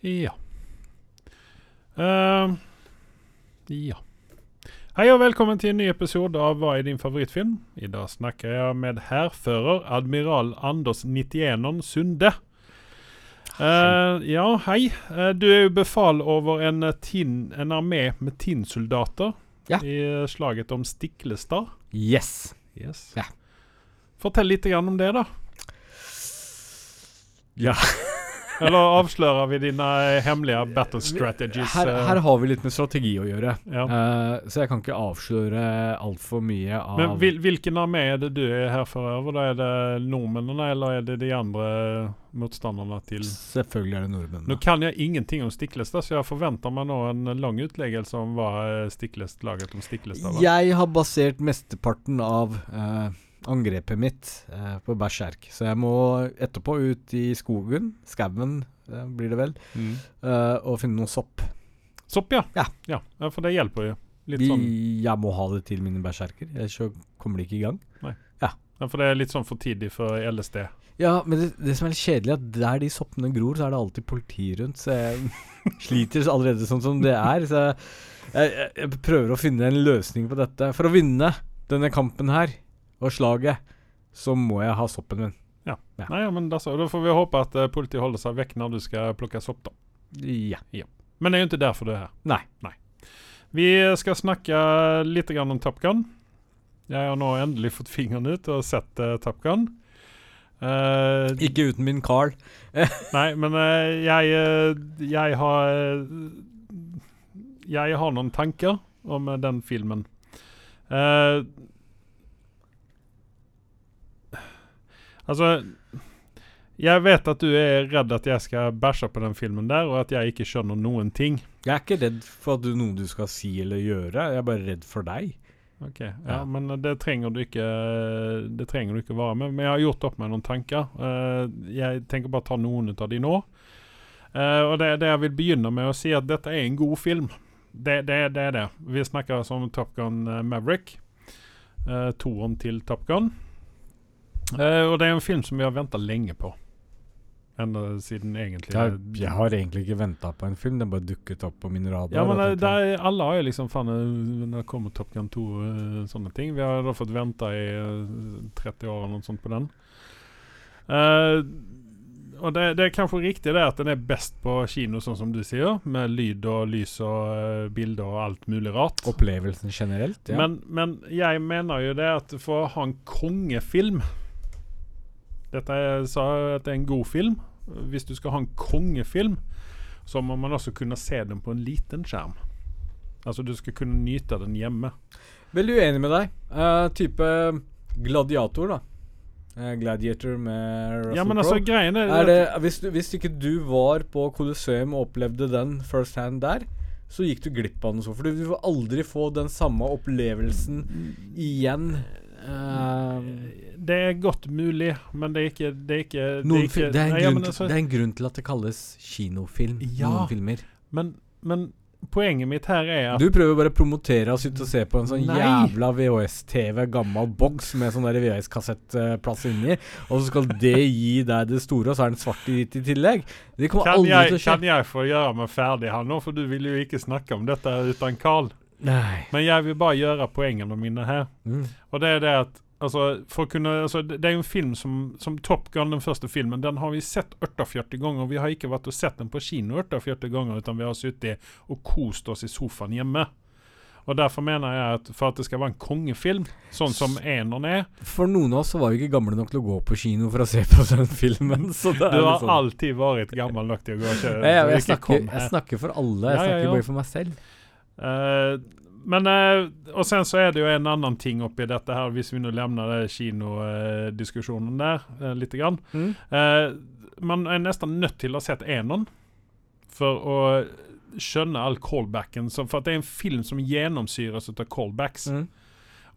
Ja. Uh, ja. Hei og velkommen til en ny episode av Hva er din favorittfilm? I dag snakker jeg med hærfører admiral Anders 91 Sunde. Uh, ja, hei. Uh, du er jo befal over en, eh, tin, en armé med tinnsoldater Ja. i eh, slaget om Stiklestad. Yes. Yes. Ja. Fortell litt om det, da. Ja. Eller avslører vi dine eh, hemmelige battle strategies? Her, eh, her har vi litt med strategi å gjøre, ja. uh, så jeg kan ikke avsløre altfor mye av Men hvil, hvilken armé er det du er her for over? Da er det nordmennene, eller er det de andre motstanderne til Selvfølgelig er det nordmennene. Nå kan jeg ingenting om Stiklestad, så jeg forventer meg nå en lang utleggelse om hva Stiklest, laget om Stiklestad var. Jeg har basert mesteparten av eh, angrepet mitt eh, på berserk, så jeg må etterpå ut i skogen, skauen eh, blir det vel, Mm. eh, og finne noe sopp. Sopp, ja. Ja. ja. Ja, For det hjelper jo. Litt sånn, Jeg må ha det til mine berserker, ellers så kommer de ikke i gang. ja, for det er litt sånn for tidlig for LSD. Ja, men det, det som er litt kjedelig, er at der de soppene gror, så er det alltid politi rundt. Så jeg sliter allerede sånn som det er. Så jeg, jeg, jeg prøver å finne en løsning på dette. For å vinne denne kampen her, og slaget, så må jeg ha soppen min. Ja. Nei, ja, men da, så, da får vi håpe at uh, politiet holder seg vekk når du skal plukke sopp, da. Ja. Men det er jo ikke derfor du er her. Nei. Vi skal snakke litt grann om Top Gun. Jeg har nå endelig fått fingeren ut og sett uh, Top Gun. Uh, Ikke uten min Carl. nei, men uh, jeg Jeg har Jeg har noen tanker om den filmen. Eh, altså Jeg vet at du er redd at jeg skal bæsje på den filmen der, og at jeg ikke skjønner noen ting. Jeg er ikke redd for du, noe du skal si eller gjøre, jeg er bare redd for deg. Ok, ja, Ja. men det trenger du ikke Det trenger du ikke være med. Men jeg har gjort opp meg noen tanker. Eh, jeg tenker bare ta noen av de nå. Eh, og det, det jeg vil begynne med å si, at dette er en god film. Det, det, det er det. Vi snakker om Top Gun eh, Maverick. Toeren til Top Gun. Eh, og det er en film som vi har venta lenge på. Enda siden egentlig Jeg, jeg har egentlig ikke venta på en film, den bare dukket opp på min radar. Ja, men det, det er, alle har jo liksom faen eh, Når det kommer Top Gun 2 uh, sånne ting Vi har da fått venta i uh, 30 år eller noe sånt på den. Uh, og det, det er kanskje riktig det at den er best på kino, sånn som du sier, med lyd og lys og uh, bilder og alt mulig rart. Opplevelsen generelt, ja. Men, men jeg mener jo det at for å ha en kongefilm Dette er, sa at det er en god film. Hvis du skal ha en kongefilm, så må man også kunne se den på en liten skjerm. Altså du skal kunne nyte den hjemme. Veldig uenig med deg. Uh, type gladiator, da. Eh, gladiator med Russell Ja, men altså Crowe. greien er, Er det, hvis, du, hvis ikke du var på Colosseum og opplevde den first hand der, så gikk du glipp av noe sånt. For du vil aldri få den samme opplevelsen igjen. Eh, det er godt mulig, men det er ikke Det er, ikke, det er, ikke, det, er en Nei, grunn altså- det er en grunn til at det kalles kinofilm. Ja. Noen filmer. men, men poenget mitt her er at Du prøver bare å promotere og sitte og se på en sånn Nei. jævla VHS-TV, gammel boks med sånn VHS-kassettplass inni, og så skal det gi deg det store, og så er den svart-hvitt i tillegg. Det kommer kan aldri jeg, til å skje. kan jeg få gjøre meg ferdig her nå? For du vil jo ikke snakke om dette uten Carl. Nei. Men jeg vil bare gjøre poengene mine her. Mm. Og det er det at altså, for å kunne, altså, det jo en film som, som Top Gun, den første filmen, den har vi sett 48 ganger. Vi har ikke vært og sett den på kino 48 ganger, utan vi har sittet og kost oss i sofaen hjemme. Og Derfor mener jeg at for at det skal være en kongefilm, sånn som eneren er For noen av oss var vi ikke gamle nok til å gå på kino for å se på den filmen. Du har sånn. alltid vært gammel nok til å gå og kjøre. jeg, jeg, jeg, snakker, jeg snakker for alle. Jeg Ja, ja, snakker ja. bare for meg selv. Eh, men eh, Og sen så er det jo en annen ting oppi dette her, hvis vi nå lemner det kinodiskusjonen der uh, litt. Grann. Mm. Eh, man er nesten nødt til å ha sett Enon for å skjønne all callbacken. Så for at det er en film som gjennomsyres av callbacks. Mm.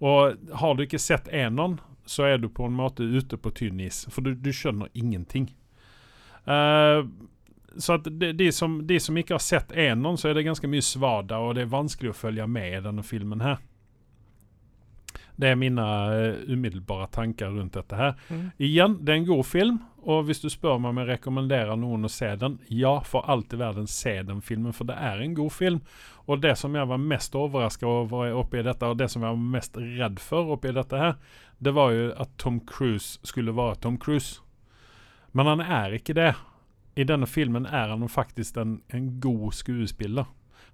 Og har du ikke sett eneren, så er du på en måte ute på tynn is. For du, du skjønner ingenting. Eh, så at de, de, som, de som ikke har sett eneren, så er det ganske mye svada, og det er vanskelig å følge med i denne filmen her. Det er mine uh, umiddelbare tanker rundt dette her. Mm. Igjen, det er en god film, Og hvis du spør meg om jeg rekommenderer noen å se den, ja, for alt i verden, se den filmen, for det er en god film. Og det som jeg var mest overraska over oppi dette, og det som jeg var mest redd for oppi dette her, det var jo at Tom Cruise skulle være Tom Cruise. Men han er ikke det. I denne filmen er han faktisk en, en god skuespiller.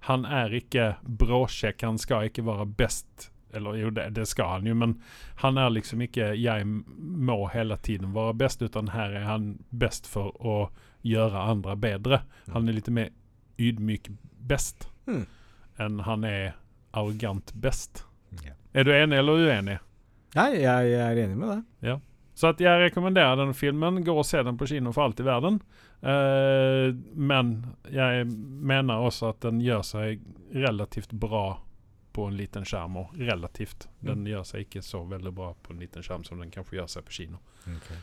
Han er ikke bråkjekk, han skal ikke være best eller jo, det, det, skal han jo, men han er liksom ikke 'jeg må hele tiden være best', utan her er han best for å gjøre andre bedre. Han er litt mer ydmyk best mm. enn han er arrogant best. Ja. Er du enig eller uenig? Nei, jeg, jeg, er enig med det. Ja. Så jeg rekommenderer den filmen. Gå og se den på kino for alt i verden. Uh, men jeg mener også at den gjør seg relativt bra på en liten skjerm. Og relativt. Den mm. gjør seg ikke så veldig bra på en liten skjerm som den kanskje gjør seg på kino. Okay.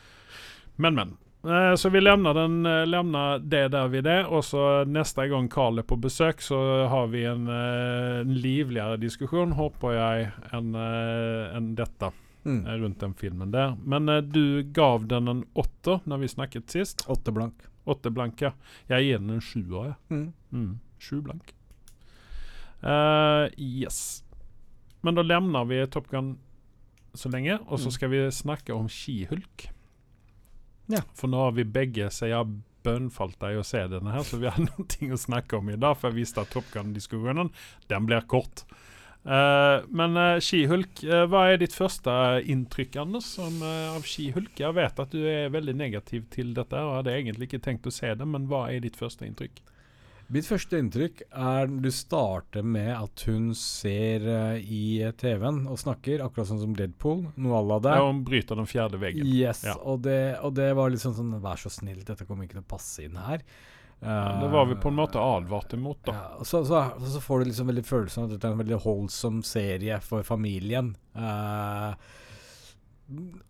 Men, men. Eh, så vi lämnar, den, eh, lämnar det der vid det. Og så neste gang Carl er på besøk, så har vi en, eh, en livligere diskusjon, håper jeg, enn en dette. Mm. Rundt den filmen der. Men du gav den en åtter når vi snakket sist. Åtte blank. Åtte blank, ja. Jeg gir den en sjuer, jeg. Mm. Mm. Sju blank. Uh, yes. Men da lämnar vi Top Gun så lenge, og så mm. skal vi snakke om skihulk. Ja. For nå har vi begge har bønnfalt deg å se denne her, så vi har noe å snakke om i dag. For jeg visste at Top Gun-diskusjonen den blir kort. Uh, men uh, skihulk, uh, hva er ditt første inntrykk Anders, om, av skihulk? Jeg vet at du er veldig negativ til dette og hadde egentlig ikke tenkt å se det, men hva er ditt første inntrykk? Mitt første inntrykk er du starter med at hun ser uh, i TV-en og snakker, akkurat sånn som Deadpool. Noe à la det. Ja, hun bryter den fjerde veggen. Yes, ja. og, det, og, det, var liksom sånn Vær så snill, dette kommer ikke til å passe inn her. Uh, det var vi på en måte advart imot, da. Ja, så, så, så, får du liksom veldig følelsen av at dette er en veldig holdsom serie for familien. Uh,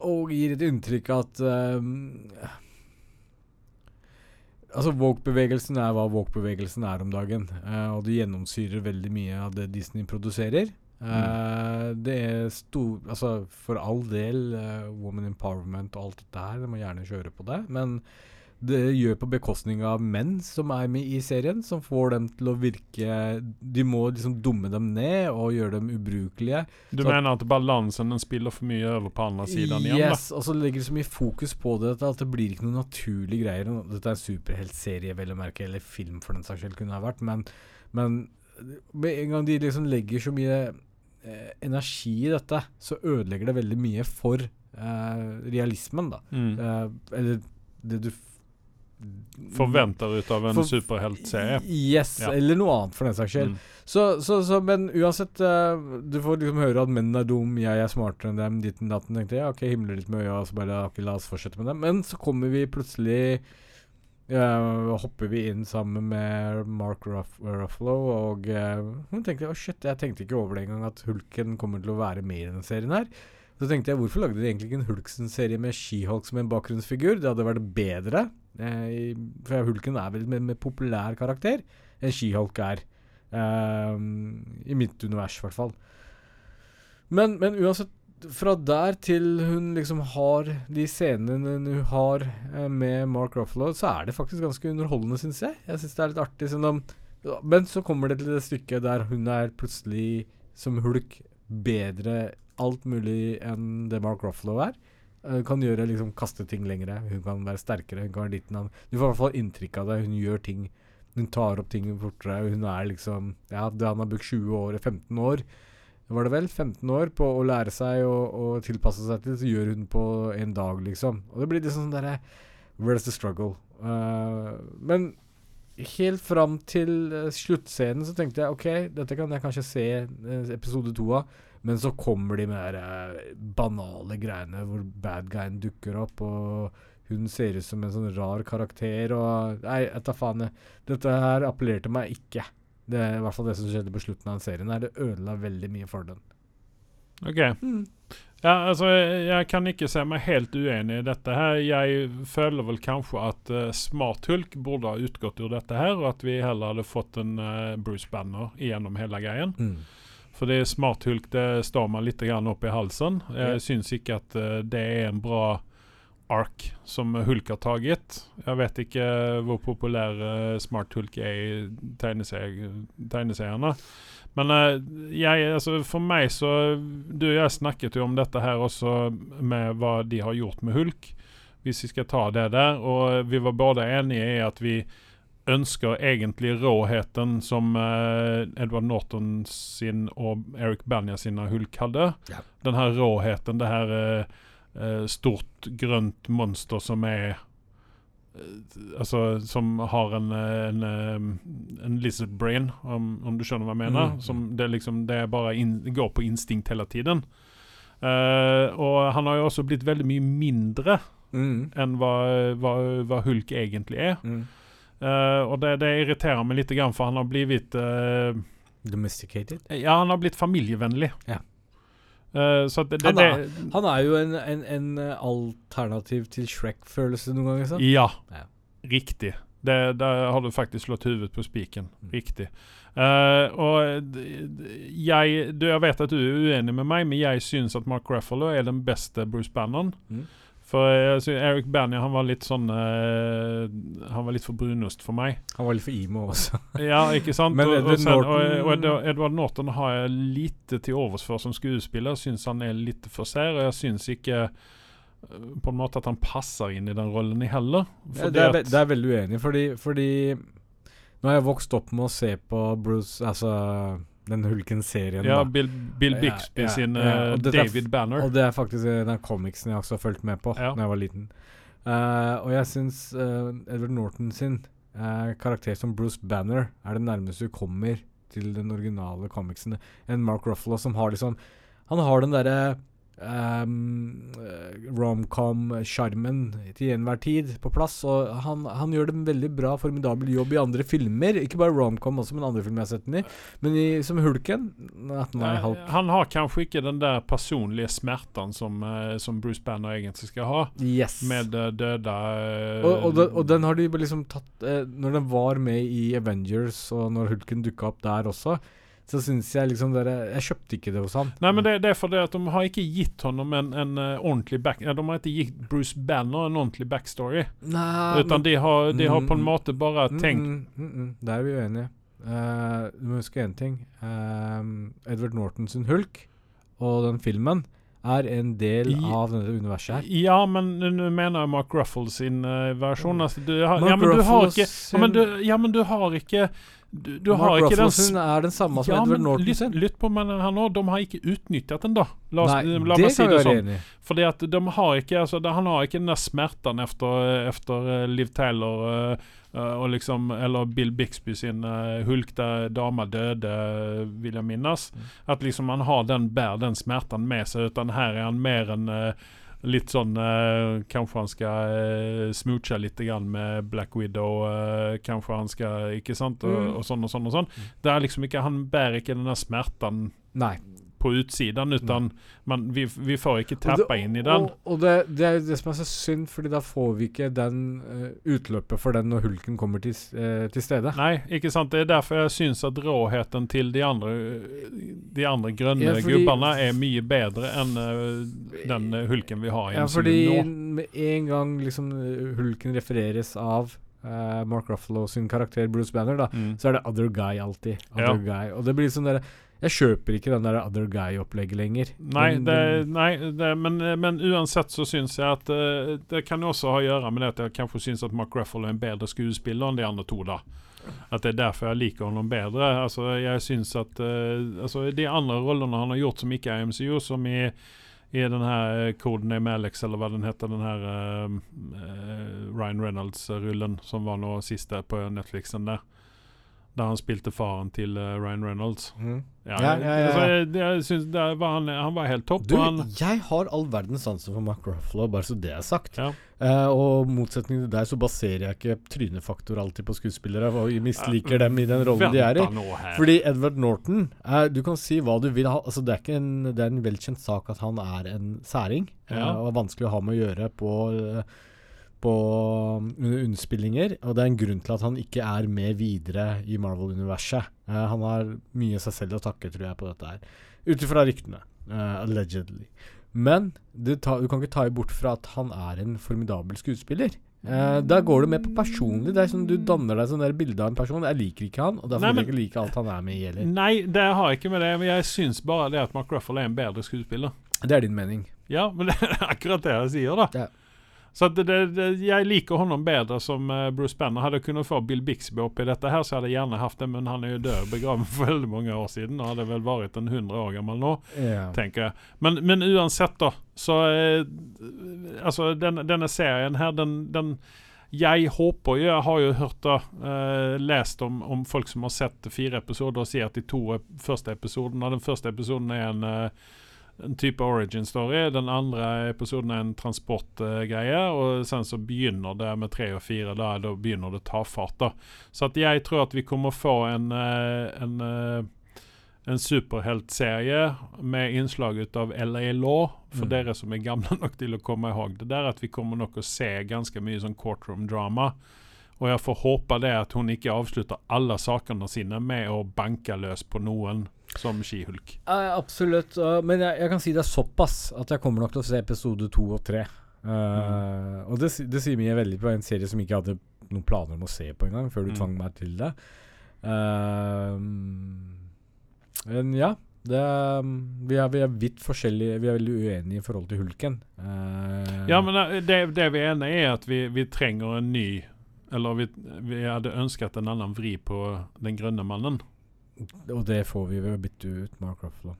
og gir et inntrykk av at Altså Woke-bevegelsen er hva woke-bevegelsen er om dagen. Uh, og det gjennomsyrer veldig mye av det Disney produserer. Uh, det er stor Altså, for all del, uh, woman empowerment og alt dette her, de må gjerne kjøre på det. Men det gjør på bekostning av menn som er med i serien, som får dem til å virke De må liksom dumme dem ned og gjøre dem ubrukelige. Du så mener at balansen den spiller for mye over på andre siden yes, igjen? Yes, og så legger de så mye fokus på det at det blir ikke noen naturlige greier. Dette er en superheltserie, vel å merke, eller film for den saks skyld kunne ha vært, men, men med en gang de liksom legger så mye eh, energi i dette, så ødelegger det veldig mye for eh, realismen, da. Mm. Eh, eller det du Forventer ut av en For, superheltserie. Yes, ja. eller noe annet, for den saks skyld. Mm. Så, så, så, men uansett, uh, du får liksom høre at mennene er dum, jeg er smartere enn dem, ditten datten. Tenkte jeg, ok, himler litt med øya, og så bare ok, la oss fortsette med det. Men så kommer vi plutselig uh, Hopper vi inn sammen med Mark Ruff Ruffalo, og uh, hun tenkte oh shit, jeg tenkte ikke over det engang at Hulken kommer til å være med i denne serien her. Så tenkte jeg, hvorfor lagde de egentlig ikke en Hulksen-serie med She-Hulk som en bakgrunnsfigur? Det hadde vært bedre. Eh, for Hulken er vel en populær karakter enn She-Hulk er. Eh, I mitt univers, i hvert fall. Men, men, uansett, fra der til hun liksom har de scenene hun har eh, med Mark Ruffalo, så er det faktisk ganske underholdende, syns jeg. Jeg syns det er litt artig. Sånn men så kommer det til det stykket der hun er plutselig, som Hulk, bedre alt mulig enn det Mark Ruffalo er. Hun kan gjøre liksom kaste ting lengre, hun kan være sterkere. Hun kan være navn. Du får i hvert fall inntrykk av det. Hun gjør ting Hun tar opp ting fortere. Hun er liksom Ja, han har brukt 20 år, 15 år var det vel, 15 år på å lære seg å tilpasse seg til, så gjør hun på en dag, liksom. Og det blir litt sånn derre Where's the struggle? Uh, men helt fram til uh, sluttscenen så tenkte jeg OK, dette kan jeg kanskje se episode to av. Men så kommer de med de uh, banale greiene hvor bad guyen dukker opp, og hun ser ut som en sånn rar karakter, og Nei, jeg tar faen. Dette her appellerte meg ikke. Det er i hvert fall det som skjedde på slutten av den serien. her Det ødela veldig mye for den. OK. Mm. Ja, altså, jeg kan ikke se meg helt uenig i dette her. Jeg føler vel kanskje at uh, Smart Hulk burde ha utgått ur dette her, og at vi heller hadde fått en uh, Bruce Banner gjennom hele greien. Mm. For det smarthulk det står man litt grann opp i halsen. Jeg syns ikke at uh, det er en bra ark som Hulk har taget. Jeg vet ikke hvor populær eh, Smart Hulk er i tegneserie, tegneseriene. Men eh, jeg, altså for meg så Du og jeg snakket jo om dette her også med hva de har gjort med Hulk. Hvis vi skal ta det der. Og vi var både enige i at vi ønsker egentlig råheten som eh, Edward Norton sin og Eric Banya sine Hulk hadde. Ja. Den her råheten, det her eh, eh, stort grønt monster som er eh, Altså som har en, eh, en, en lizard brain, om, om du skjønner hva jeg mener. Mm. Som det liksom Det bare in, går på instinkt hele tiden. Uh, og han har jo også blitt veldig mye mindre Mm. enn hva, hva, hva Hulk egentlig er. Mm. Eh, og det, det irriterer meg litt, grann, for han har blitt uh, Domesticated. Ja, han har blitt familievennlig. Ja. Uh, så det, det, Han er- Han er jo en, en, en alternativ til Shrek-følelse noen ganger. sant? Ja, Ja. riktig. Det, der har du faktisk slått huvudet på spiken. Mm. Riktig. Eh, og jeg, du, jeg vet at du er uenig med meg, men jeg syns at Mark Ruffalo er den beste Bruce Bannon. Mm. For jeg synes Eric Bernie han var litt sånn uh, Han var litt for brunost for meg. Han var litt for emo også. Ja, ikke sant? Men og, og, Edward sen, og, Norton- og Edward- Norton har jeg lite til overs for som skuespiller. Syns han er litt for sær, og jeg syns ikke eh, på en måte at han passer inn i den rollen i heller. Ja, det, er, det er veldig uenig, fordi, fordi Nå har jeg vokst opp med å se på Bruce Altså den Hulken-serien. ja. Bill, Bill Bixby ja, sin ja, sin uh, er David Banner. Og det er faktisk den av comicsen jeg også har fulgt med på da jeg var liten. Uh, og jeg syns uh, Edward Norton sin eh, karakter som Bruce Banner er det nærmeste du kommer til den originale comicsen enn Mark Ruffalo, som har liksom Han har den derre um, romcom-sjarmen til enhver tid på plass. Og han, han gjør en veldig bra, formidabel jobb i andre filmer. Ikke bare romcom, også, men andre filmer jeg har sett den i. Men i, som Hulken Nei, Hulk. han har kanskje ikke den der personlige smerten som, eh, som Bruce Banner egentlig skal ha, Yes. med eh, døde eh, og, og, den, og den har de liksom tatt eh, Når den var med i Avengers, og når Hulken dukka opp der også, så syns jeg liksom dere Jeg kjøpte ikke det hos han. Nei, men det, det er fordi at de har ikke gitt honom en, en eh, ordentlig back... De har ikke gitt Bruce Banner en ordentlig backstory. Nei, Utan de har, de har på en Mm, måte bare mm, tenkt mm, mm, mm, Der er vi uenige. Uh, du må huske én ting. Uh, Edward Norton sin Hulk og den filmen er en del I- av dette universet her. Ja, men nå mener jeg Mark Ruffles sin eh, versjon. Altså, du har, Mark ja, men du har ikke ja, men du, ja, men du har ikke Du, du har ikke den er den samme som ja, Edward Norton lytt, sin. lytt på meg her nå. De har ikke utnyttet den, da. La, Nei, la meg si det sånn. Fordi at de har ikke altså, de, Han har ikke den der smerten efter, efter eh, Liv Taylor uh, eh, og liksom Eller Bill Bixby sin uh, Hulk der dama døde, eh, vil jeg minnes. Mm. At liksom han har den bærer den smerten med seg, utan her er han mer en eh, Litt sånn eh, Kanskje han skal uh, smooche litt grann med Black Widow. eh, kanskje han skal Ikke sant? Og, Mm. og sånn og sånn og sånn. Det er liksom ikke Han bærer ikke den der smerten Nei. På utsiden, utan man, vi, vi får ikke tappa inn i den. Og, og det, det er det som er så synd, Fordi da får vi ikke den uh, utløpet for den når Hulken kommer til, eh, til stede. Nei, ikke sant. Det er derfor jeg syns at råheten til de andre De andre grønne Ja, fordi- gubbene er mye bedre enn uh, den hulken vi har i Ja, fordi med en gang liksom Hulken refereres av Mark Ruffalo sin karakter Bruce Banner, da, Mm. så er det other guy alltid. Other guy. Og det blir sånn der Jeg kjøper ikke den der other guy-opplegget lenger. Nei, Den- det, den- nei det, men, men uansett så syns jeg at uh, Det kan også ha å gjøre med det at jeg kanskje syns at Mark Ruffalo er en bedre skuespiller enn de andre to. da At det er derfor jeg liker ham bedre. Altså Jeg syns at uh, Altså De andre rollene han har gjort som ikke er MCU, som i i den her Koden er Alex, eller hva den heter, den her eh, eh, Ryan Reynolds-rullen som var nå siste på Netflixen der. Der han spilte faren til eh, Ryan Reynolds. Mhm. Ja, Ja, ja, ja. Altså, jeg, synes var han, han var helt topp. Du, han, jeg har all verdens sansen for Mark Ruffalo, bare så det er sagt. Ja. Uh, og motsetning til deg så baserer jeg ikke trynefaktor alltid på skuespillere, og jeg misliker dem i den rollen de er i. Fordi Edward Norton uh, Du kan si hva du vil. ha Altså Det er en, det er en velkjent sak at han er en særing. Eh, og er vanskelig å ha med å gjøre på eh, På underspillinger. Og det er en grunn til at han ikke er med videre i Marvel-universet. Uh, han har mye seg selv å takke, tror jeg, på dette her. Ut ifra ryktene. Uh, allegedly. Men du, ta, du kan ikke ta bort fra at han er en formidabel skuespiller. Uh, da går du mer på personlig. Det er sånn Du danner deg sånn der bilde av en person. Jeg liker ikke han, og derfor vil jeg ikke like alt han er med i heller. Nei, det har jeg ikke med det, men jeg syns bare det at Mark Ruffalo er en bedre skuespiller. Det er din mening. Ja, men det er akkurat det jeg sier, da. Ja. Så det, det, jeg liker honom bedre som eh, Bruce Banner. Hadde jeg kunnet få Bill Bixby oppi dette her, så hadde jeg gjerne hatt det, men han er jo død begraven for veldig mange år siden, og hadde vel vært en 100 år gammel nå. yeah. tenker jeg. Men, men uansett, da, så eh, Altså, den, denne serien her, den, den Jeg håper jo Jeg har jo hørt og uh, lest om, om folk som har sett fire episoder og sier at de to første episodene Den første episoden er en eh, en type origin story. Den andre episoden er en transportgreie. og sen så begynner det med tre og fire. Da, da begynner det å ta fart. da. Så at jeg tror at vi kommer få en, uh, en uh, en superheltserie med innslag ut av LA Law. For Mm. dere som er gamle nok til å komme ihåg det der, at vi kommer nok å se ganske mye sånn courtroom drama. Og jeg får håpe det at hun ikke avslutter alle sakene sine med å banke løs på noen som skihulk. Uh, absolutt. uh, men jeg, jeg kan si det er såpass at jeg kommer nok til å se episode to og tre. Eh, Og det, det sier mye veldig på en serie som ikke hadde noen planer om å se på engang, før du Mm. tvang meg til det. Eh, men ja. Det, um, vi, er, vi er vidt forskjellige Vi er veldig uenige i forhold til hulken. Eh, Ja, men det, det vi er enige er at vi, vi trenger en ny Eller vi, vi hadde ønsket en annen vri på Den grønne mannen. Og det får vi ved å bytte ut Mark Ruffalo.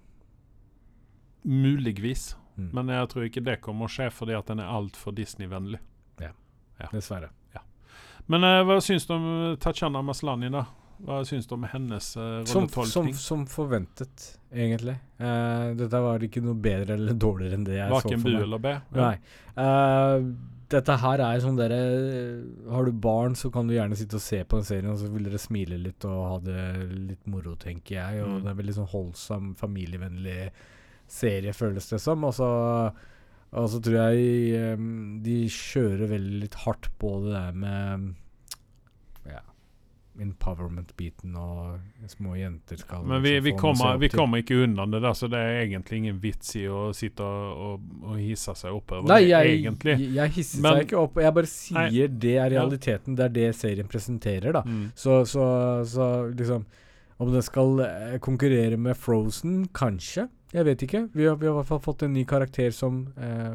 Muligvis. Mm. Men jeg tror ikke det kommer å skje fordi at den er altfor Disney-vennlig. Ja, Dessverre. Men uh, hva syns du om eh, Tatjana Maslany, da? Hva syns du om hennes uh, Som, som, som forventet, egentlig. Uh, dette var ikke noe bedre eller dårligere enn det jeg så Verken for bu meg. eller be? Nei. Eh, dette her er sånn dere Har du barn, så kan du gjerne sitte og se på en serie, og så vil dere smile litt og ha det litt moro, tenker jeg. Og Mm. det er veldig sånn holdsom, familievennlig serie, føles det som. Og så, og så tror jeg eh, de kjører veldig litt hardt på det der med empowerment-biten og små jenter skal Men vi, liksom vi, kommer, vi kommer ikke unna det der, så det er egentlig ingen vits i å sitte og, og, og hisse seg oppover Nei, det, egentlig. jeg, jeg hisser Men- seg ikke opp. Jeg bare sier Nei. det er realiteten. Det er det serien presenterer, da. Mm. Så, så, så liksom Om den skal eh, konkurrere med Frozen, kanskje. Jeg vet ikke. Vi har, vi har i hvert fall fått en ny karakter som eh,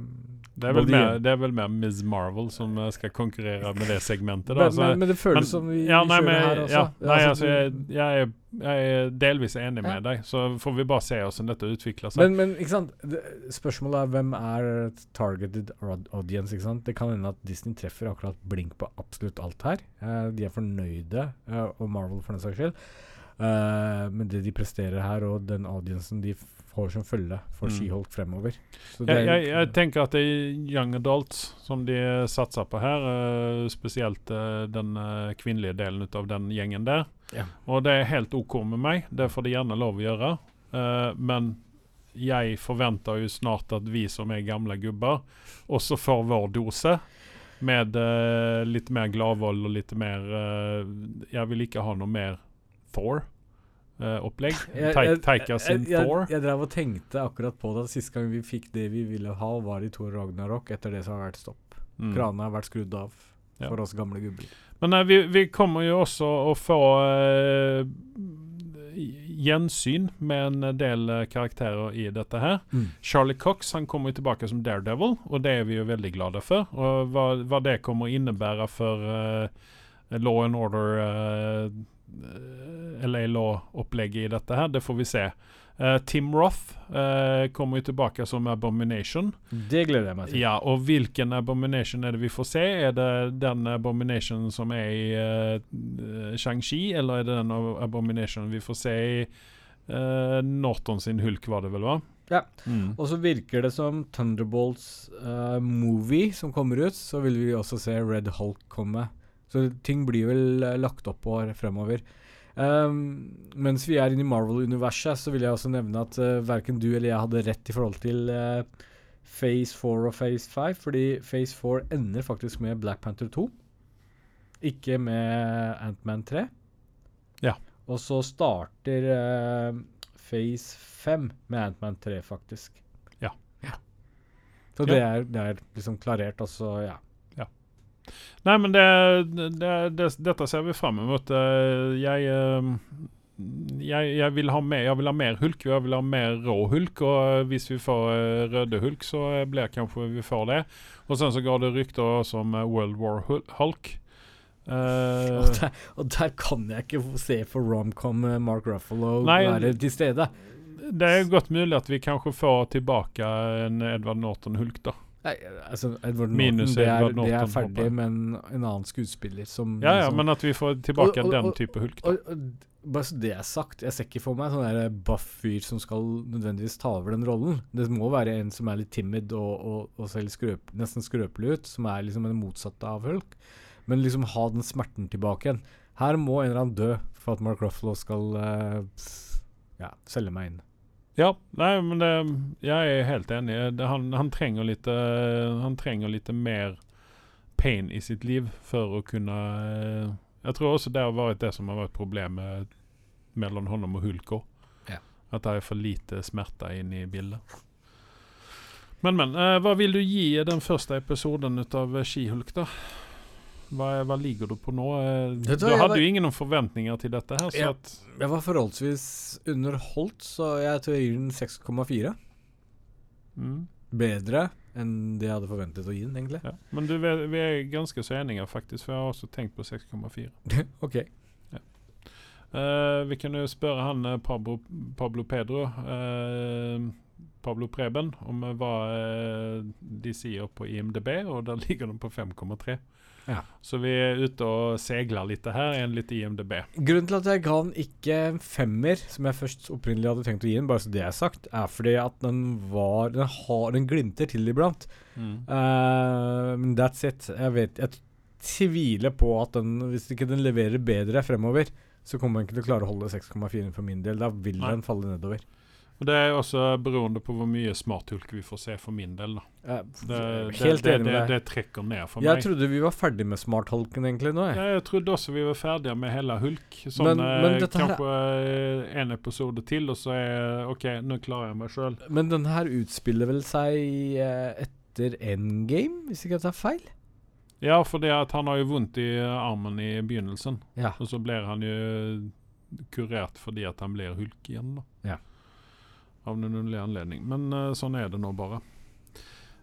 Det, er vel både mer, det er vel mer Ms. Marvel som eh, skal konkurrere med det segmentet. Da. men, Altså, men, men det føles men- som vi, ja, vi nei, kjører men, her også. Ja, nei, Altså, altså, jeg, jeg, er, jeg er delvis enig Ja. med deg, så får vi bare se hvordan dette utvikler seg. men, men ikke sant? Spørsmålet er hvem er targeted audience? ikke sant? Det kan hende at Disney treffer akkurat blink på absolutt alt her. Eh, de er fornøyde, eh, og Marvel for den saks skyld. Uh, men det de presterer her, og den audiencen de får som følge for Mm. She-Hulk fremover jeg, jeg, jeg tenker at det er young adults som de satser på her. uh, spesielt uh, den uh, kvinnelige delen av den gjengen der. Ja. Og det er helt OK med meg. Det får de gjerne lov å gjøre. Men jeg forventer jo snart at vi som er gamle gubber, også får vår dose. Med litt mer gladvold og litt mer Jeg vil ikke ha noe mer Thor-opplegg. Jeg- Taika jeg- sin Thor. jeg drev og tenkte akkurat på det at siste gang vi fikk det vi ville ha, var i Thor Ragnarok. Etter det så har det vært stopp. Mm. Kranene har vært skrudd av Ja. for oss gamle gubber. Men nei, vi, vi kommer jo også å få uh, gjensyn med en del eh, karakterer i dette her. Charlie Cox han kommer jo tilbake som Daredevil, og det er vi jo veldig glade for. Og hva, hva det kommer å innebære for uh, Law and Order eh, LA Law-opplegget i dette her, det får vi se. Uh, Tim Roth uh, kommer jo tilbake som Abomination. Det gleder jeg meg til. Ja, og hvilken Abomination er det vi får se? Er det den Abomination som er i uh, Shang-Chi, eller er det den Abomination vi får se i uh, Norton sin Hulk, var det vel, hva? Ja. Mm. Og så virker det som Thunderbolts eh, movie som kommer ut, så vil vi også se Red Hulk komme. Så ting blir vel eh, lagt opp på fremover. Um, mens vi er inne i Marvel-universet, så vil jeg også nevne at uh, verken du eller jeg hadde rett i forhold til uh, Phase 4 og Phase 5, fordi Phase 4 ender faktisk med Black Panther 2, ikke med Ant-Man 3. Ja. Og så starter uh, Phase 5 med Ant-Man 3, faktisk. Ja. Så Ja. det, er, det er liksom klarert, og så ja. Nei, men det, det, det, dette ser vi fram mot. Eh, Jeg, eh, jeg, jeg, vil ha mer, jeg vil ha mer hulk, jeg vil ha mer rå hulk. Og hvis vi får eh, røde hulk, så blir kanskje vi får det. Og sen så går det rykter også om eh, World War Hulk. Uh, Og, der, og der kan jeg ikke se for romcom Mark Ruffalo Nei, være til stede. det er godt mulig at vi kanskje får tilbake en Edvard Norton-hulk, da. Nei, altså Edward Minus Norton, det er, Edward det er ferdig med en, en annen skuespiller som Ja, ja, liksom- men at vi får tilbake Og- og- den type hulk. da. og, Bare så det er sagt, jeg ser ikke for meg sånn buff fyr som skal nødvendigvis ta over den rollen. Det må være en som er litt timid og, og ser skrøp, nesten skrøpelig ut, som er liksom det motsatte av Hulk. Men liksom ha den smerten tilbake igjen. Her må en eller annen dø for at Mark Ruffalo skal uh, ja, selge meg inn. Ja, nei, men det, jeg er helt enig. Det, han, han, trenger litt, eh, han trenger litt mer pain i sitt liv for å kunne eh, Jeg tror også det har vært det som har vært problemet mellom honom og Hulk. Ja. At det er for lite smerte inne i bildet. Men, men. eh, hva vil du gi den første episoden av Skihulk, da? Hva, hva ligger du på nå? Eh, du Du hadde var- jo ingen forventninger til dette her, så Ja. at Jeg var forholdsvis underholdt, så jeg tror jeg gir den 6,4. mm. Bedre enn det jeg hadde forventet å gi den, egentlig. Ja. Men du, vi, er ganske så enige, faktisk, for jeg har også tenkt på 6,4. ok. Eh, vi kan jo spørre han eh, Pablo, Pablo Pedro uh, Pablo Preben om hva de sier på IMDb, og der ligger de på 5,3. Ja. Så vi er ute og segler litt her En litt IMDb. Grunnen til at jeg ga den ikke en femmer, som jeg først opprinnelig hadde tenkt å gi den, bare så det er sagt, er fordi at den var Den, har, den glimter til iblant. Mm. Uh, that's it. Jeg vet Jeg tviler på at den Hvis ikke den leverer bedre fremover, så kommer den ikke til å klare å holde 6,4 for min del. Da vil Nei. den falle nedover. Og Det er også beroende på hvor mye smarthulk vi får se for min del. da. Eh, Det, det, Helt det, enig med deg. det trekker ned for Jeg meg. trodde vi var ferdig med smarthulken egentlig nå, jeg. Ja, jeg trodde også vi var ferdige med hele Hulk. Sånn, Men- eh, men dette kanskje her... en episode til, og så er OK, nå klarer jeg meg sjøl. Men denne her utspiller vel seg eh, etter endgame, hvis ikke jeg tar feil? Ja, for det at han har jo vondt i armen i begynnelsen. Ja. Og så blir han jo kurert fordi at han blir Hulk igjen, da. Ja. Av noen underlig anledning. Men uh, sånn er det nå bare.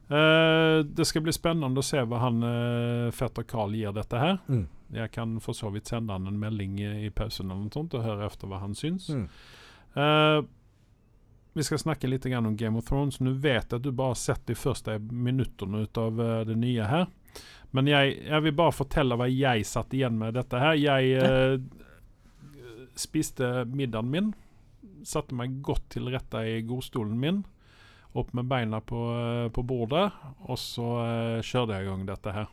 Uh, det skal bli spennende å se hva han uh, fetter Carl gir dette her. Mm. Jeg kan for så vidt sende han en melding i, i pausen eller noe sånt og høre efter hva han syns. Mm. Uh, vi skal snakke litt om Game of Thrones. Nå vet jeg at du bare har sett de første minuttene ut av det nye her. Men jeg, jeg vil bare fortelle hva jeg satt igjen med dette her. Jeg spiste middagen min. Satte meg godt til rette i godstolen min. Opp med beina på, eh, på bordet. Og så eh, kjørte jeg i gang dette her.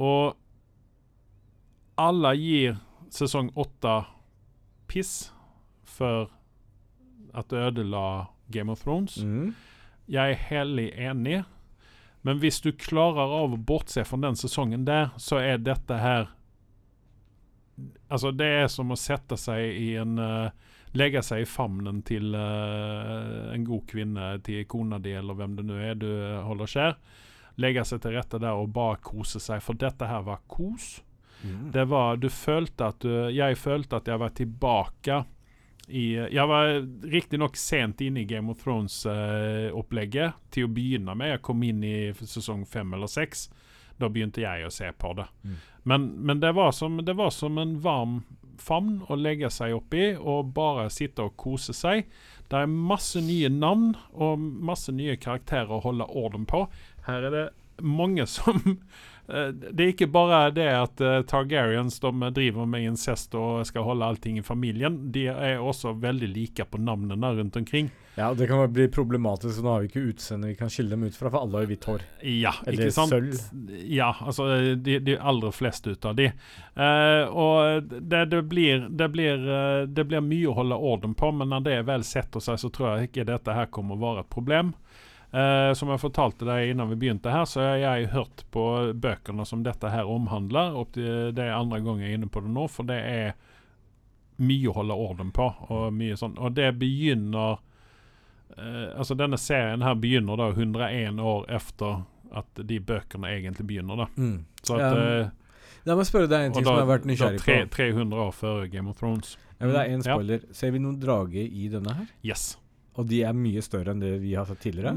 Og alle gir sesong åtte piss for at det ødela Game of Thrones. Mm. Jeg er hellig enig. Men hvis du klarer av å bortse fra den sesongen der, så er dette her Altså, det er som å sette seg i en eh, Legge seg i famnen til uh, en god kvinne, til kona di, eller hvem det nå er du eh, holder kjær. Legge seg til rette der og bare kose seg, for dette her var kos. Mm. Det var Du følte at du Jeg følte at jeg var tilbake i Jeg var riktignok sent inne i Game of Thrones-opplegget til å begynne med. Jeg kom inn i sesong fem eller seks. Da begynte jeg å se på det. Mm. Men, men det, var som, det var som en varm favn å legge seg oppi og bare sitte og kose seg. Det er masse nye navn og masse nye karakterer å holde orden på. Her er det mange som Det er ikke bare det at eh, Targaryens de driver med incest og skal holde allting i familien. De er også veldig like på navnene rundt omkring. Ja, det kan bli problematisk, så nå har vi ikke utseende vi kan skille dem ut fra, for alle har hvitt hår. Ja, Eller ikke sant? sølv. Ja, altså de, de aller fleste ut av de. Uh, og det, det, blir, det, blir, uh, det blir mye å holde orden på, men når det er vel setter seg, så tror jeg ikke dette her kommer å være et problem. Eh, som jeg fortalte deg innan vi begynte her, så har jeg hørt på bøkene som dette her omhandler. Og det er andre gang jeg er inne på det nå, for det er mye å holde orden på. Og mye sånn Og det begynner uh, Altså, denne serien her begynner da 101 år efter at de bøkene egentlig begynner, da. Mm. Så at um, La meg spørre deg en ting da, som jeg har vært nysgjerrig på. 300 år før Game of Thrones. Ja, men det er en Ja. spoiler. Ser vi noen drage i denne her? Yes. Og de er mye større enn det vi har sett tidligere?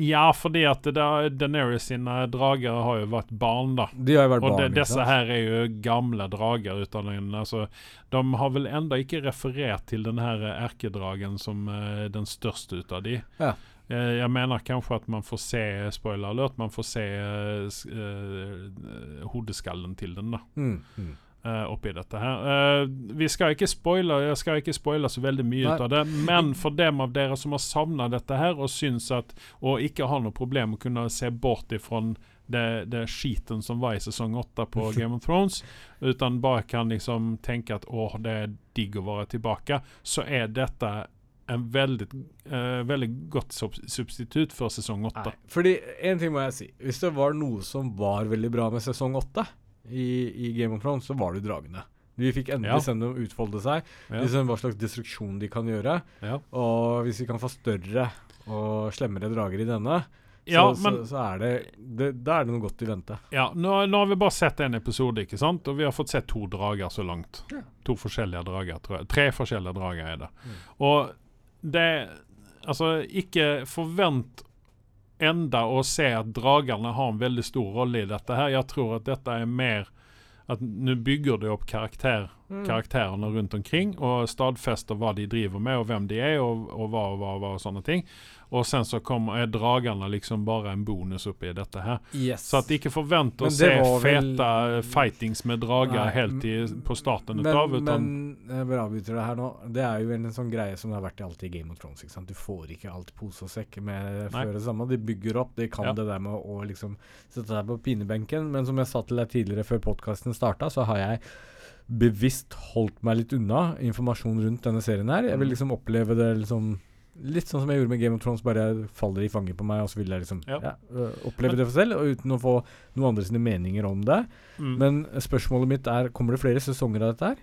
Ja, fordi at Daenerys sine drager har jo vært barn, da. De har jo vært Og barn. de, disse her er jo gamle drager. Uten, altså, de har vel enda ikke referert til den her erkedragen som uh, den største ut av de. Ja. Eh, jeg mener kanskje at man får se spoiler alert, man får se uh, hodeskallen til den, da. Mm. Mm. Eh, oppi dette her. Eh, vi skal ikke spoile Jeg skal ikke spoile så veldig mye Nei. ut av det, men for dem av dere som har savna dette her og syns at Og ikke har noe problem med å kunne se bort ifra det, det skiten som var i sesong åtte på Game of Thrones, utan bare kan liksom tenke at åh, det er digg å være tilbake, så er dette en veldig, uh, veldig godt substitutt for sesong åtte. Fordi en ting må jeg si. Hvis det var noe som var veldig bra med sesong åtte i, i Game of Thrones, så var det dragene. Vi fikk endelig Ja. se dem utfolde seg. Ja. Liksom hva slags destruksjon de kan gjøre. Ja. Og hvis vi kan få større og slemmere drager i denne, Ja, så, men så, så er det, det Da er det noe godt i vente. Ja, nå, nå har vi bare sett en episode, ikke sant? Og vi har fått sett to drager så langt. Ja. To forskjellige drager, tror jeg. Tre forskjellige drager er det. Mm. Og det Altså, ikke forvent enda å se at dragene har en veldig stor rolle i dette her. Jeg tror at dette er mer at nå bygger du opp karakter, Mm. karakterene rundt omkring og stadfester hva de driver med, og hvem de er, og, og hva og hva, og hva og sånne ting. Og sen så kommer, er dragene liksom bare en bonus oppi dette her. Yes. Så at ikke forvent å se fete vel- fightings med drager Nei, helt i, på starten men, utav, utan men jeg bare avbryter det her nå. Det er jo en sånn greie som det har vært alltid i Game of Thrones. ikke sant? Du får ikke alt pose og sekk med før det samme. De bygger opp. De kan Ja. det der med å liksom sette deg på pinebenken. Men som jeg sa til deg tidligere, før podkasten starta, så har jeg bevisst holdt meg litt unna informasjon rundt denne serien her. Jeg vil Mm. liksom oppleve det liksom Litt sånn som jeg gjorde med Game of Thrones, bare jeg faller i fanget på meg, og så vil jeg liksom Ja. ja, oppleve det for selv, og uten å få noen andre sine meninger om det. mm. Men spørsmålet mitt er, kommer det flere sesonger av dette her?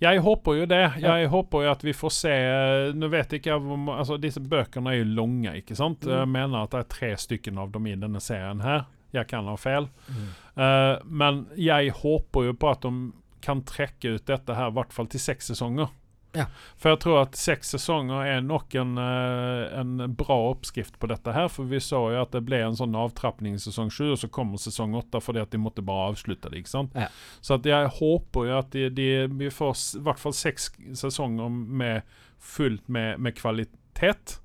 Jeg håper jo det. Ja. Jeg håper jo at vi får se Nå vet ikke jeg om Altså, disse bøkene er jo lange, ikke sant? Mm. Jeg mener at det er tre stykker av dem i denne serien her. Jeg kan ha feil. Mm. Uh, men jeg håper jo på at de kan trekke ut dette her, i hvert fall til seks sesonger. Ja. For jeg tror at seks sesonger er nok en, eh, en bra oppskrift på dette her. For vi så jo at det ble en sånn avtrapping i sesong sju, og så kommer sesong åtte fordi at de måtte bare avslutte det. ikke sant? Ja. Så jeg håper jo at de, de, vi får i hvert fall seks sesonger med fullt med, med kvalitet.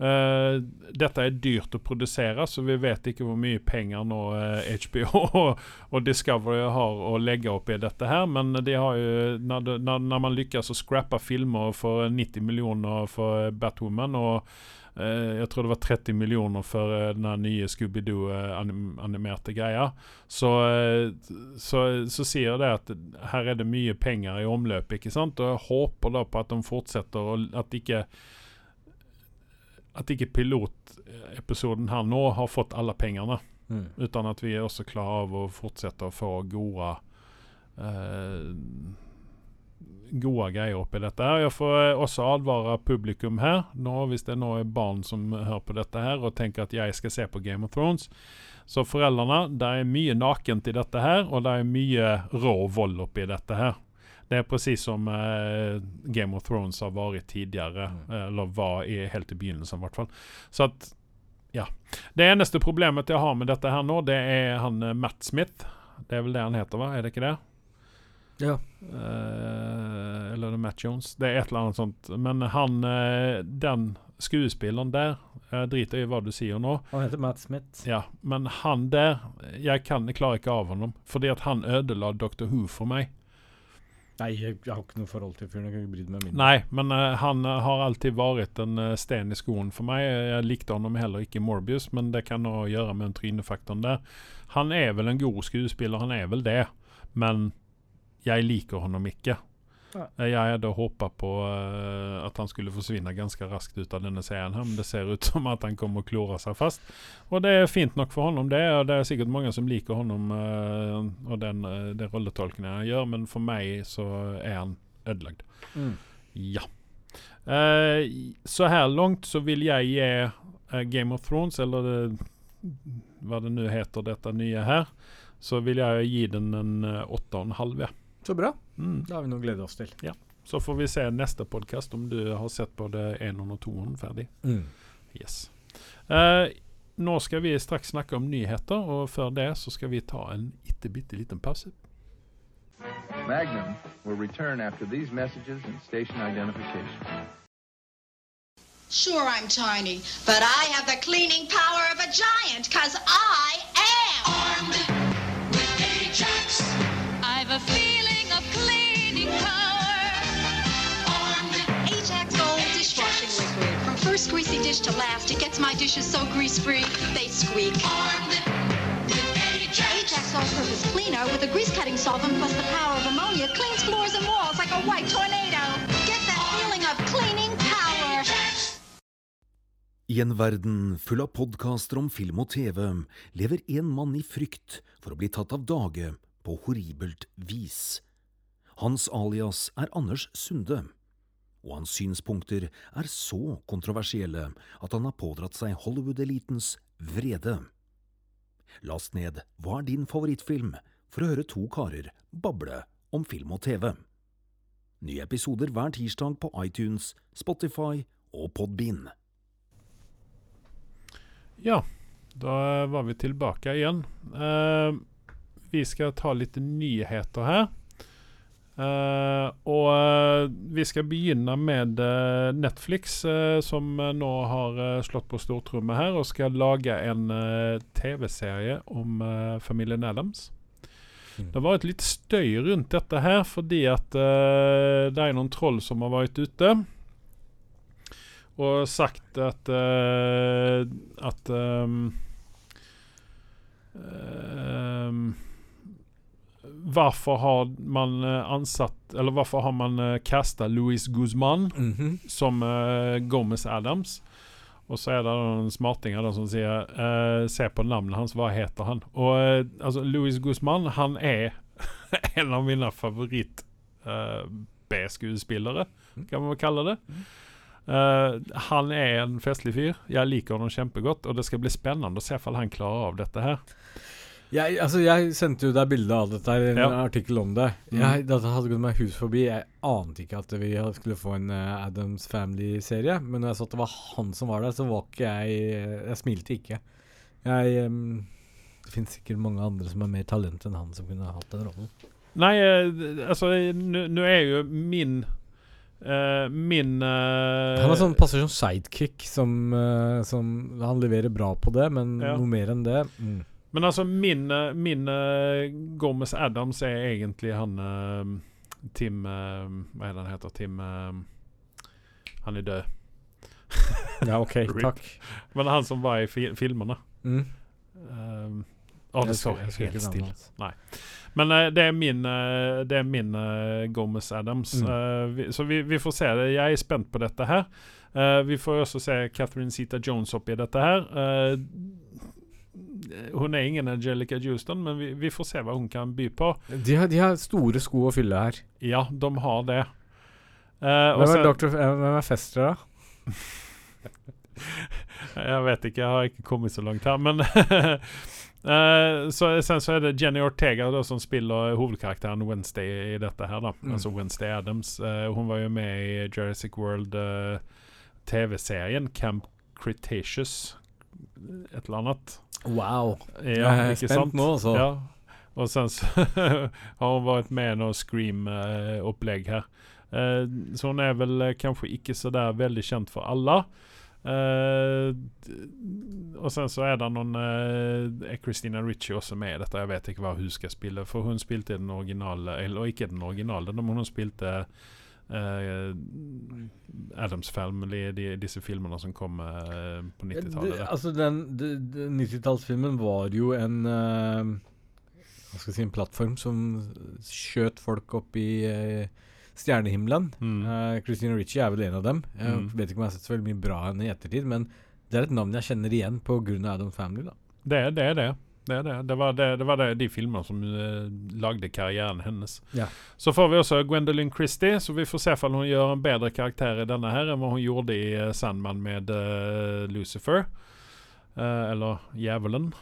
Eh, dette er dyrt å produsere, så vi vet ikke hvor mye penger nå eh, HBO og, og Discovery har å legge opp i dette her, men de har jo Når, når, når man lykkes å scrappe filmer for 90 millioner for Batwoman og eh, jeg tror det var 30 millioner for eh, den nye Scooby-Doo-animerte greia. Så, så, så sier det at her er det mye penger i omløp, ikke sant? Og jeg håper da på at de fortsetter, og at ikke at ikke pilotepisoden her nå har fått alle pengene. Mm. Utan at vi også klarer av å fortsette å få gode eh, Gode greier oppi dette. her Jeg får også advare publikum her, nå, hvis det nå er barn som hører på dette her og tenker at jeg skal se på Game of Thrones. Så foreldrene, det er mye nakent i dette her, og det er mye rå vold oppi dette her. Det er precis som eh, Game of Thrones har vært tidligere, Mm. eh, eller var i, helt i begynnelsen i hvert fall. Så at, ja. Det eneste problemet jeg har med dette her nå, det er han eh, Matt Smith. Det er vel det han heter, va? Er det ikke det? Ja. Eh, eller er Matt Jones? Det er et eller annet sånt. Men han, eh, den skuespilleren der Jeg driter i hva du sier nå. Han heter Matt Smith. Ja, men han der Jeg kan, klarer ikke av ham. Fordi at han ødela Dr. Who for meg. Nei, jeg, har ikke noe forhold til fyren. Jeg kan meg mindre. Nei, men uh, han eh, har alltid vært en uh, sten i skoen for meg. Jeg likte ham heller ikke i Morbius, men det kan ha å gjøre med trynefaktoren der. Han er vel en god skuespiller, han er vel det, men jeg liker ham ikke. Ja. Eh, Jeg hadde håpa på eh, at han skulle forsvinne ganske raskt ut av denne serien, her, men det ser ut som at han kommer å klore seg fast. Og det er fint nok for ham, det. Og det er sikkert mange som liker ham eh, og den, den rolletolkningen han gjør, men for meg så er han ødelagt. Mm. Ja. Uh, så her langt så vil jeg gi uh, Game of Thrones, eller det, hva det nu heter dette nye her, så vil jeg gi den en åtta och en halv. Ja. Så bra. Mm. Det har vi noe å glede oss til. Så får vi se neste podcast om du har sett både en og tvåan ferdig. Mm. Yes. Uh, nå skal vi straks snakke om nyheter, og før det så skal vi ta en bitte, bitte liten pause. Magnum will return after these messages and station identification. Sure, I'm tiny, but I have the cleaning power of a giant, because I dish to last, it gets my dishes so grease-free, they squeak. Armed with Ajax. Ajax all-purpose cleaner with a grease-cutting solvent plus the power of ammonia cleans floors and walls like a white tornado. Get that feeling of cleaning power. I en verden full av podkaster om film og TV lever en mann i frykt for å bli tatt av dage på horribelt vis. Hans alias er Anders Sunde, og hans synspunkter er så kontroversielle at han har pådratt seg Hollywood-elitens vrede. Last ned Hva er din favorittfilm? for å høre to karer bable om film og TV. Nye episoder hver tirsdag på iTunes, Spotify og Podbean. Ja, da var vi tilbake igjen. Eh, vi skal ta litt nyheter her. Eh, og eh, vi skal begynne med eh, Netflix, eh, som eh, nå har slått på stortrommet her og skal lage en TV-serie om familien Adams. Det har vært litt støy rundt dette her, fordi at det er noen troll som har vært ute og sagt at at um, ehm, Varför har man eh, ansatt Eller hvorfor har man casta Louis Guzman Mhm. som uh, Gomez Adams? Og så er det noen smartinger da som sier uh, Se på navnet hans, hva heter han? Og uh, altså, Louis Guzman, han er en av mine favoritt eh, B-skuespillere, kan man kalle det. Uh, han er en festlig fyr. Jeg liker ham kjempegodt, og det skal bli spennende å se om han klarer av dette her. Jeg, altså, jeg sendte jo deg bilde av dette, en Ja. artikkel om det. Mm. Jeg, dette hadde gått meg hus forbi. Jeg ante ikke at vi skulle få en uh, Adams Family-serie. Men når jeg så at det var han som var der, så var ikke jeg Jeg smilte ikke. Jeg um, Det finnes sikkert mange andre som har mer talent enn han som kunne hatt den rollen. Nei, eh, altså Nå er jo min Uh, Min uh, Han er sånn, passer som sidekick, som, uh, som Han leverer bra på det, men Ja. noe mer enn det mm. Men altså, min, min Gomez Adams er egentlig han eh, Tim eh, Hva er det han heter? Tim eh, Han er død. Ja, OK, takk. Men han som var i fi filmene. Mm. Um, å, det står helt ikke stille. Nei. Men uh, det er min, uh, det er min uh, Gomez Adams. Mm. Vi, så vi, vi får se. det. Jeg er spent på dette her. Eh, vi får også se Catherine Zeta Jones oppi dette her. Eh, hun er ingen Angelica Houston, men vi, vi får se hva hun kan by på. De, har, de har store sko å fylle her. Ja, de har det. Uh, Hvem er, Dr. Eh, hvem er Fester, da? Jeg vet ikke, jeg har ikke kommet så langt her. Men Uh, så, sen så er det Jenny Ortega da, som spiller hovedkarakteren Wednesday i dette her. da Mm. Altså Wednesday Adams. Uh, hun var jo med i Jurassic World eh, TV-serien Camp Cretaceous. Et eller annet. Wow. Ja, Jeg er spent sant? nå, altså. Ja. Og sen så har hun vært med i noe Scream-opplegg her. Eh, så hun er vel eh, kanskje ikke så der veldig kjent for alle. Uh, og sen så er det noen uh, Er Christina Ritchie også med i dette? Jeg vet ikke hva hun skal spille, for hun spilte i den originale Eller ikke den originale, men hun spilte eh, Adams Family de, disse filmene som kom eh, på 90-tallet. Altså, den, den, den 90-tallsfilmen var jo en eh, Hva skal jeg si En plattform som skjøt folk opp i eh, stjernehimmelen. Mm. Uh, Christina Ritchie er vel en av dem. Jeg Mm. vet ikke om jeg har sett så veldig mye bra henne i ettertid, men det er et navn jeg kjenner igjen av Adam Family. da Det, det er det. Det er det. Det var, det, det var det, de filmene som uh, lagde karrieren hennes. Ja. Så får vi også Gwendolyn Christie, så vi får se om hun gjør en bedre karakter i denne her enn hva hun gjorde i uh, Sandman med uh, Lucifer. Eller Djevelen.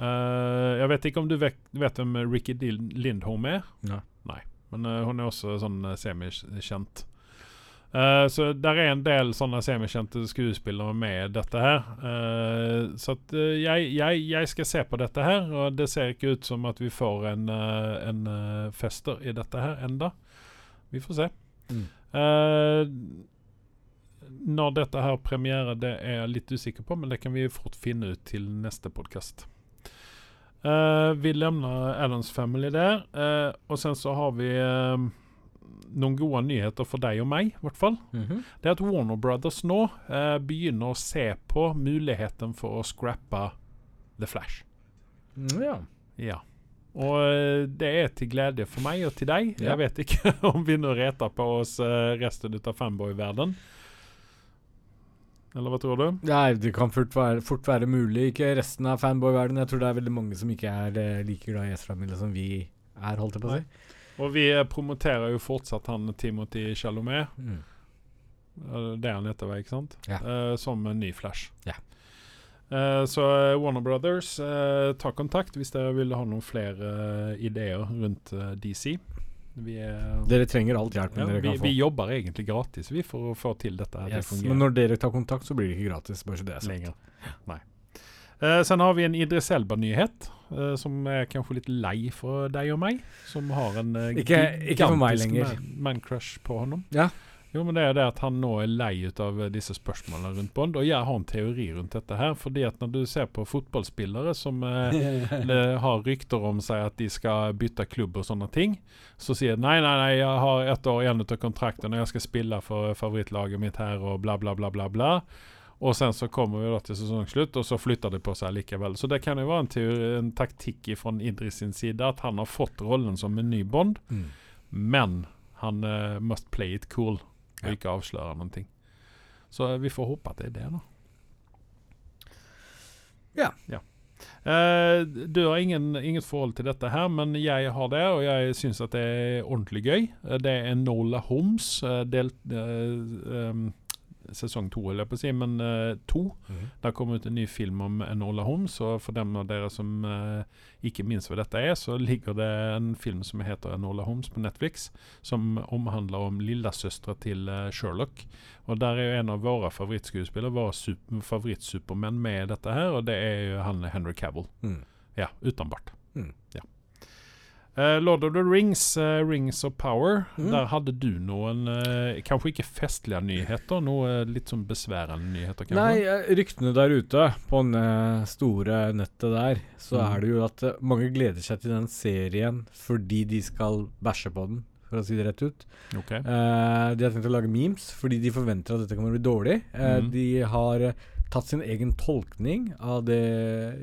Jeg vet ikke om du vet, vet hvem Ricky Lindholm er? Nei. Nei. Men hun er også sånn semikjent. Eh, så der er en del sånne semikjente skuespillere med dette her. Uh, så at, uh, jeg, jeg, jeg skal se på dette her, og det ser ikke ut som at vi får en, en fester i dette her enda. Vi får se. Mm. Når dette her premierer, det er jeg litt usikker på, men det kan vi fort finne ut til neste podkast. vi levner Adams Family der, og sen så har vi noen gode nyheter for deg og meg, i hvert fall. Mhm. Det er at Warner Brothers nå eh, begynner å se på muligheten for å scrappe The Flash. Mm, Ja. Ja. Og eh, det er til glede for meg og til deg. Ja. Jeg vet ikke om vi nå reter på oss resten resten av fanboy-verden. Eller hva tror du? Nei, det kan fort være, fort være mulig. Ikke resten av fanboy-verdenen. Jeg tror det er veldig mange som ikke er eh, like glad i S-familie som vi er, holdt jeg på å si. Og vi eh, promoterer jo fortsatt han Timothy Chalamet. Mm. Det han heter, ikke sant? Ja. Uh, som en ny Flash. Ja. Uh, så Warner Brothers, uh, ta kontakt hvis dere vil ha noen flere ideer rundt DC. Vi, er, Dere trenger alt hjelpen ja, dere vi, kan få. vi jobber egentlig gratis vi for å få til dette. Yes. fungere Men når dere tar kontakt, så blir det ikke gratis. Bare så det er sagt. lenger. Nei. Sen har vi en Idris Elba-nyhet, eh, som er kanskje litt lei for deg og meg. Som har en uh, Ikke- ikke for meg lenger. man- man-crush på honom. Ja. Jo, men det er det at han nå er lei ut av eh, disse spørsmålene rundt Bond. Og jeg har en teori rundt dette her. Fordi at når du ser på fotballspillere som eh, har rykter om seg at de skal bytte klubb og sånne ting, så sier de nei, nei, nei, jeg har ett år igjen av kontrakten, og jeg skal spille for favorittlaget mitt her, og bla, bla, bla, bla, bla. Og sen så kommer vi da til sesongslutt, og så flytter det på seg likevel. Så det kan jo være en, teori, en taktikk fra Idris sin side, at han har fått rollen som en ny Bond, Mm. men han uh, must play it cool, og Ja. ikke avsløre noen ting. Så uh, vi får håpe at det er det, da. Ja. Eh, du har ingen, inget forhold til dette her, men jeg har det, og jeg syns at det er ordentlig gøy. Det er Nola Holmes, uh, delt, uh, um, sesong to, holder jeg på å si, men uh, to. Mhm. Det har ut en ny film om Enola Holmes, og for dem av dere som uh, ikke minst hva dette er, så ligger det en film som heter Enola Holmes på Netflix, som omhandler om lillesøstera til uh, Sherlock. Og der er jo en av våre favorittskuespillere, våre super, favorittsupermenn, med i dette her, og det er jo han Henry Cavill. Mm. Ja, utenbart. Mm. Ja. Eh, Lord of the Rings, uh, Rings of Power. Mm. Der hadde du noen uh, kanskje ikke festlige nyheter, noe litt sånn besværende nyheter, kanskje? Nei, ryktene der ute på det store nettet der, så Mm. er det jo at mange gleder seg til den serien fordi de skal bæsje på den, for å si det rett ut. Ok. Eh, de har tenkt å lage memes fordi de forventer at dette kommer til å bli dårlig. Mhm. De har tatt sin egen tolkning av det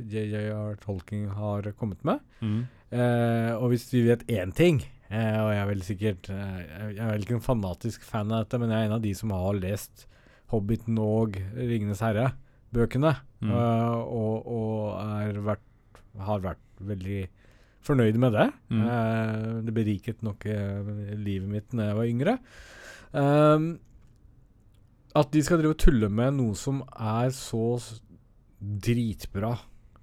JJR Tolking har kommet med. Mm. Eh, og hvis vi vet én ting eh, Og jeg er vel sikkert eh, Jeg er vel ikke en fanatisk fan av dette, men jeg er en av de som har lest Hobbiten og Ringenes herre-bøkene. Mm. eh, og og vært, har vært veldig fornøyd med det. Mm. Eh, det beriket nok livet mitt da jeg var yngre. At de skal drive og tulle med noe som er så dritbra,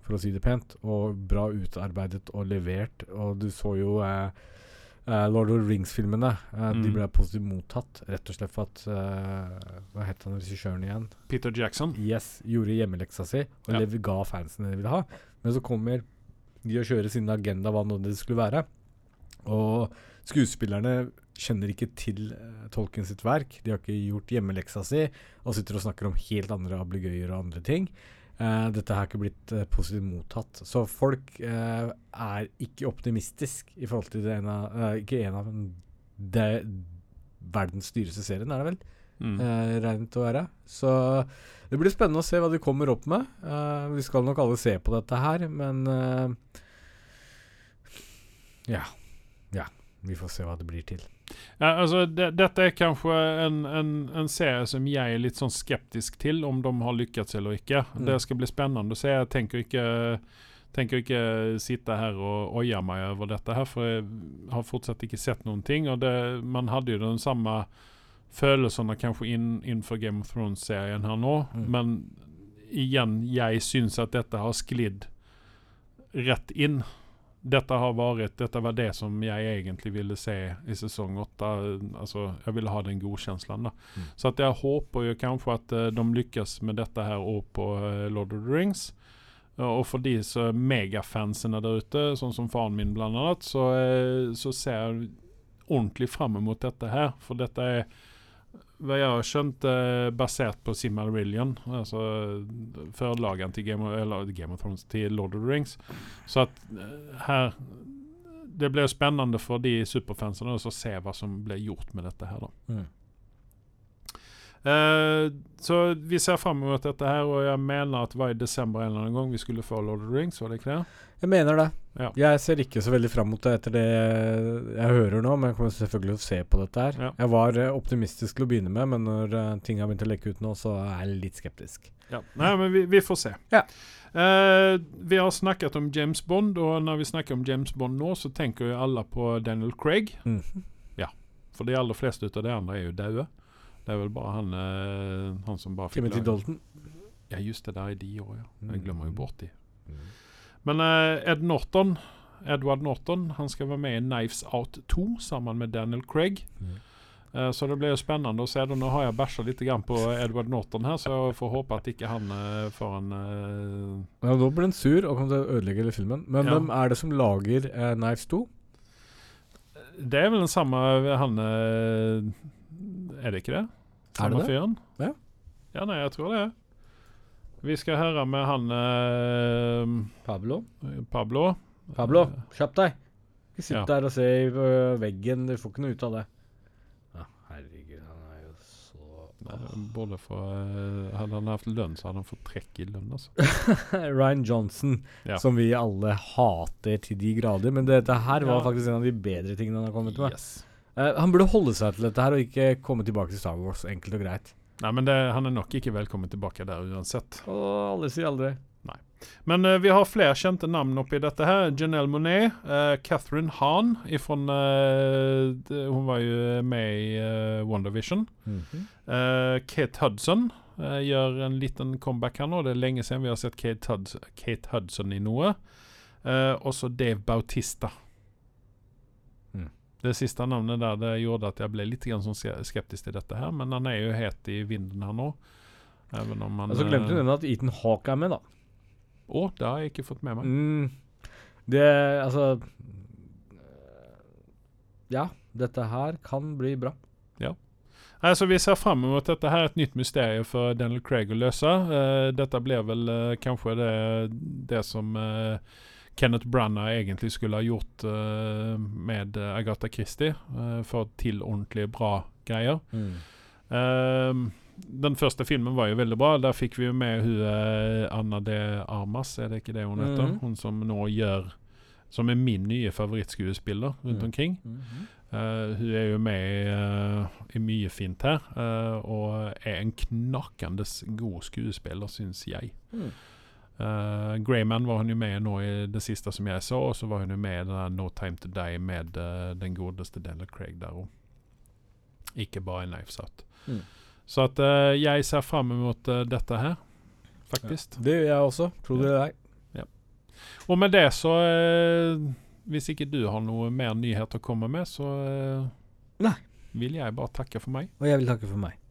for å si det pent, og bra utarbeidet og levert. Og du så jo eh, eh, Lord of the Rings-filmene. Eh, De Mm. ble positivt mottatt, rett og slett for at eh, Hva het han regissøren igjen? Peter Jackson. Yes, gjorde hjemmeleksa si og Ja. ga fansen det de ville ha. Men så kommer de og kjører sin agenda, hva nå det skulle være. Og skuespillerne kjenner ikke til uh, Tolkien sitt verk. De har ikke gjort hjemmeleksa si og sitter og snakker om helt andre ablegøyer og andre ting. Eh, dette har ikke blitt eh, positivt mottatt. Så folk eh, er ikke optimistisk i forhold til ene av Ikke en av det verdens dyreste serien, er det vel? Mm. Uh, regnet å være. Så det blir spennende å se hva de kommer opp med. Uh, vi skal nok alle se på dette her, men uh, Ja. Ja. Vi får se hva det blir til. Ja, altså, det, dette er kanskje en, en, en serie som jeg er litt sånn skeptisk til, om de har lykkes eller ikke. Mm. Det skal bli spennende å se. Jeg tenker ikke tenker ikke sitte her og oie meg over dette her, for jeg har fortsatt ikke sett noen ting. Og det, man hadde jo den samme følelsene kanskje inn, innenfor Game of Thrones-serien her nå, Mm. men igjen, jeg syns at dette har sklidd rett inn. Dette har vært, dette var det som jeg egentlig ville se i sesong åtte. Altså, jeg ville ha den godkjenslen. da. Mm. Så at jeg håper jo kanskje at eh, de lykkes med dette her òg på eh, Lord of the Rings. Ja, Og for de megafansene der ute, sånn som faren min bland annat, så, eh, så ser jeg ordentlig fram mot dette her. For dette er, hva jeg har skjønt, eh, basert på Simmerillion, altså forlagene til Game of, eller Game of Thrones til Lord of the Rings. Så at eh, her Det blir spennende for de superfansene å se hva som blir gjort med dette her, da. Mm. Eh, så vi ser fram mot dette her, og jeg mener at det var i desember en eller annen gang vi skulle få Lord of the Rings, var det ikke det? Jeg mener det. Ja. Jeg ser ikke så veldig fram mot det etter det jeg hører nå, men jeg kommer selvfølgelig til å se på dette her. Ja. Jeg var eh, optimistisk til å begynne med, men når eh, ting har begynt å leke ut nå, så er jeg litt skeptisk. Ja. Nei, men vi, vi får se. Ja. Uh, vi har snakket om James Bond, og når vi snakker om James Bond nå, så tenker jo alle på Daniel Craig. Ja, For de aller fleste av de andre er jo daue. Det er vel bare han, eh, han som bare fikk Timothy Dalton. Ja, just det. Der er de òg, ja. Jeg Mm. glemmer jo bort de. Men uh, Ed Norton, Edward Norton han skal være med i Knives Out 2 sammen med Daniel Craig. Mm. Uh, så det blir jo spennende å se. det. Nå har jeg bæsja litt grann på Edward Norton her, så jeg får håpe at ikke han uh, får en Ja, nå blir han sur og kommer til å ødelegge hele filmen. Men Ja. hvem er det som lager Knives 2? Det er vel den samme han Er det ikke det? Er det fyren? Ja. Ja, nei, jeg tror det. Vi skal høre med han eh, Pablo? Pablo. Pablo, kjapp deg! Ikke sitt Ja. der og se i øh, veggen, du får ikke noe ut av det. Ja, herregud, han er jo så Eh, Både for eh, Hadde han hatt lønn, så hadde han fått trekk i lønn. Altså. Ryan Johnson, Ja. som vi alle hater til de grader. Men dette her var faktisk en av de bedre tingene han har kommet med. Yes. Eh, han burde holde seg til dette her, og ikke komme tilbake til Star Wars, enkelt og greit. Nei, men det, han er nok ikke velkommen tilbake der uansett. Og alle sier aldri. Men uh, vi har flere kjente navn oppi dette her. Janelle Monet, uh, Catherine Hahn ifrån, Hun var jo med i uh, WandaVision. Eh, Kate Hudson gjør en liten comeback her nå. Det er lenge siden vi har sett Kate, Hudson, Kate Hudson i noe. Også Dave Bautista. Det siste navnet der det gjorde at jeg ble litt sånn skeptisk til dette her, men han er jo het i vinden her nå. Even om han Og så glemte du den nevne at Ethan Hawke er med, da. Å, det har jeg ikke fått med meg. Mm, det Altså Ja, dette her kan bli bra. Altså, vi ser fram mot dette her, et nytt mysterium for Daniel Craig å løse. Uh, dette blir vel uh, kanskje det, det som eh, Kenneth Branagh egentlig skulle ha gjort uh, med eh, Agatha Christie, uh, for til ordentlig bra greier. Eh, den første filmen var jo veldig bra. Der fikk vi jo med hun Anna de Armas, er det ikke det hun heter? Mm. Hun som nå gjør Som er min nye favorittskuespiller rundt Mm. omkring. Eh, hun er jo med i, mye fint her, og er en knakende god skuespiller, syns jeg. Mm. Uh, Greyman var hun jo med nå i det siste som jeg så, og så var hun jo med i den No Time To Die med uh, den godeste Daniel Craig der òg. Ikke bare i Knives Out. Mm. Så at uh, jeg ser fram mot dette her, faktisk. Det gjør jeg også. Tror du det er? Og med det så Hvis ikke du har noe mer nyhet å komme med, så Nei. vil jeg bare takke for meg. Og jeg vil takke for meg.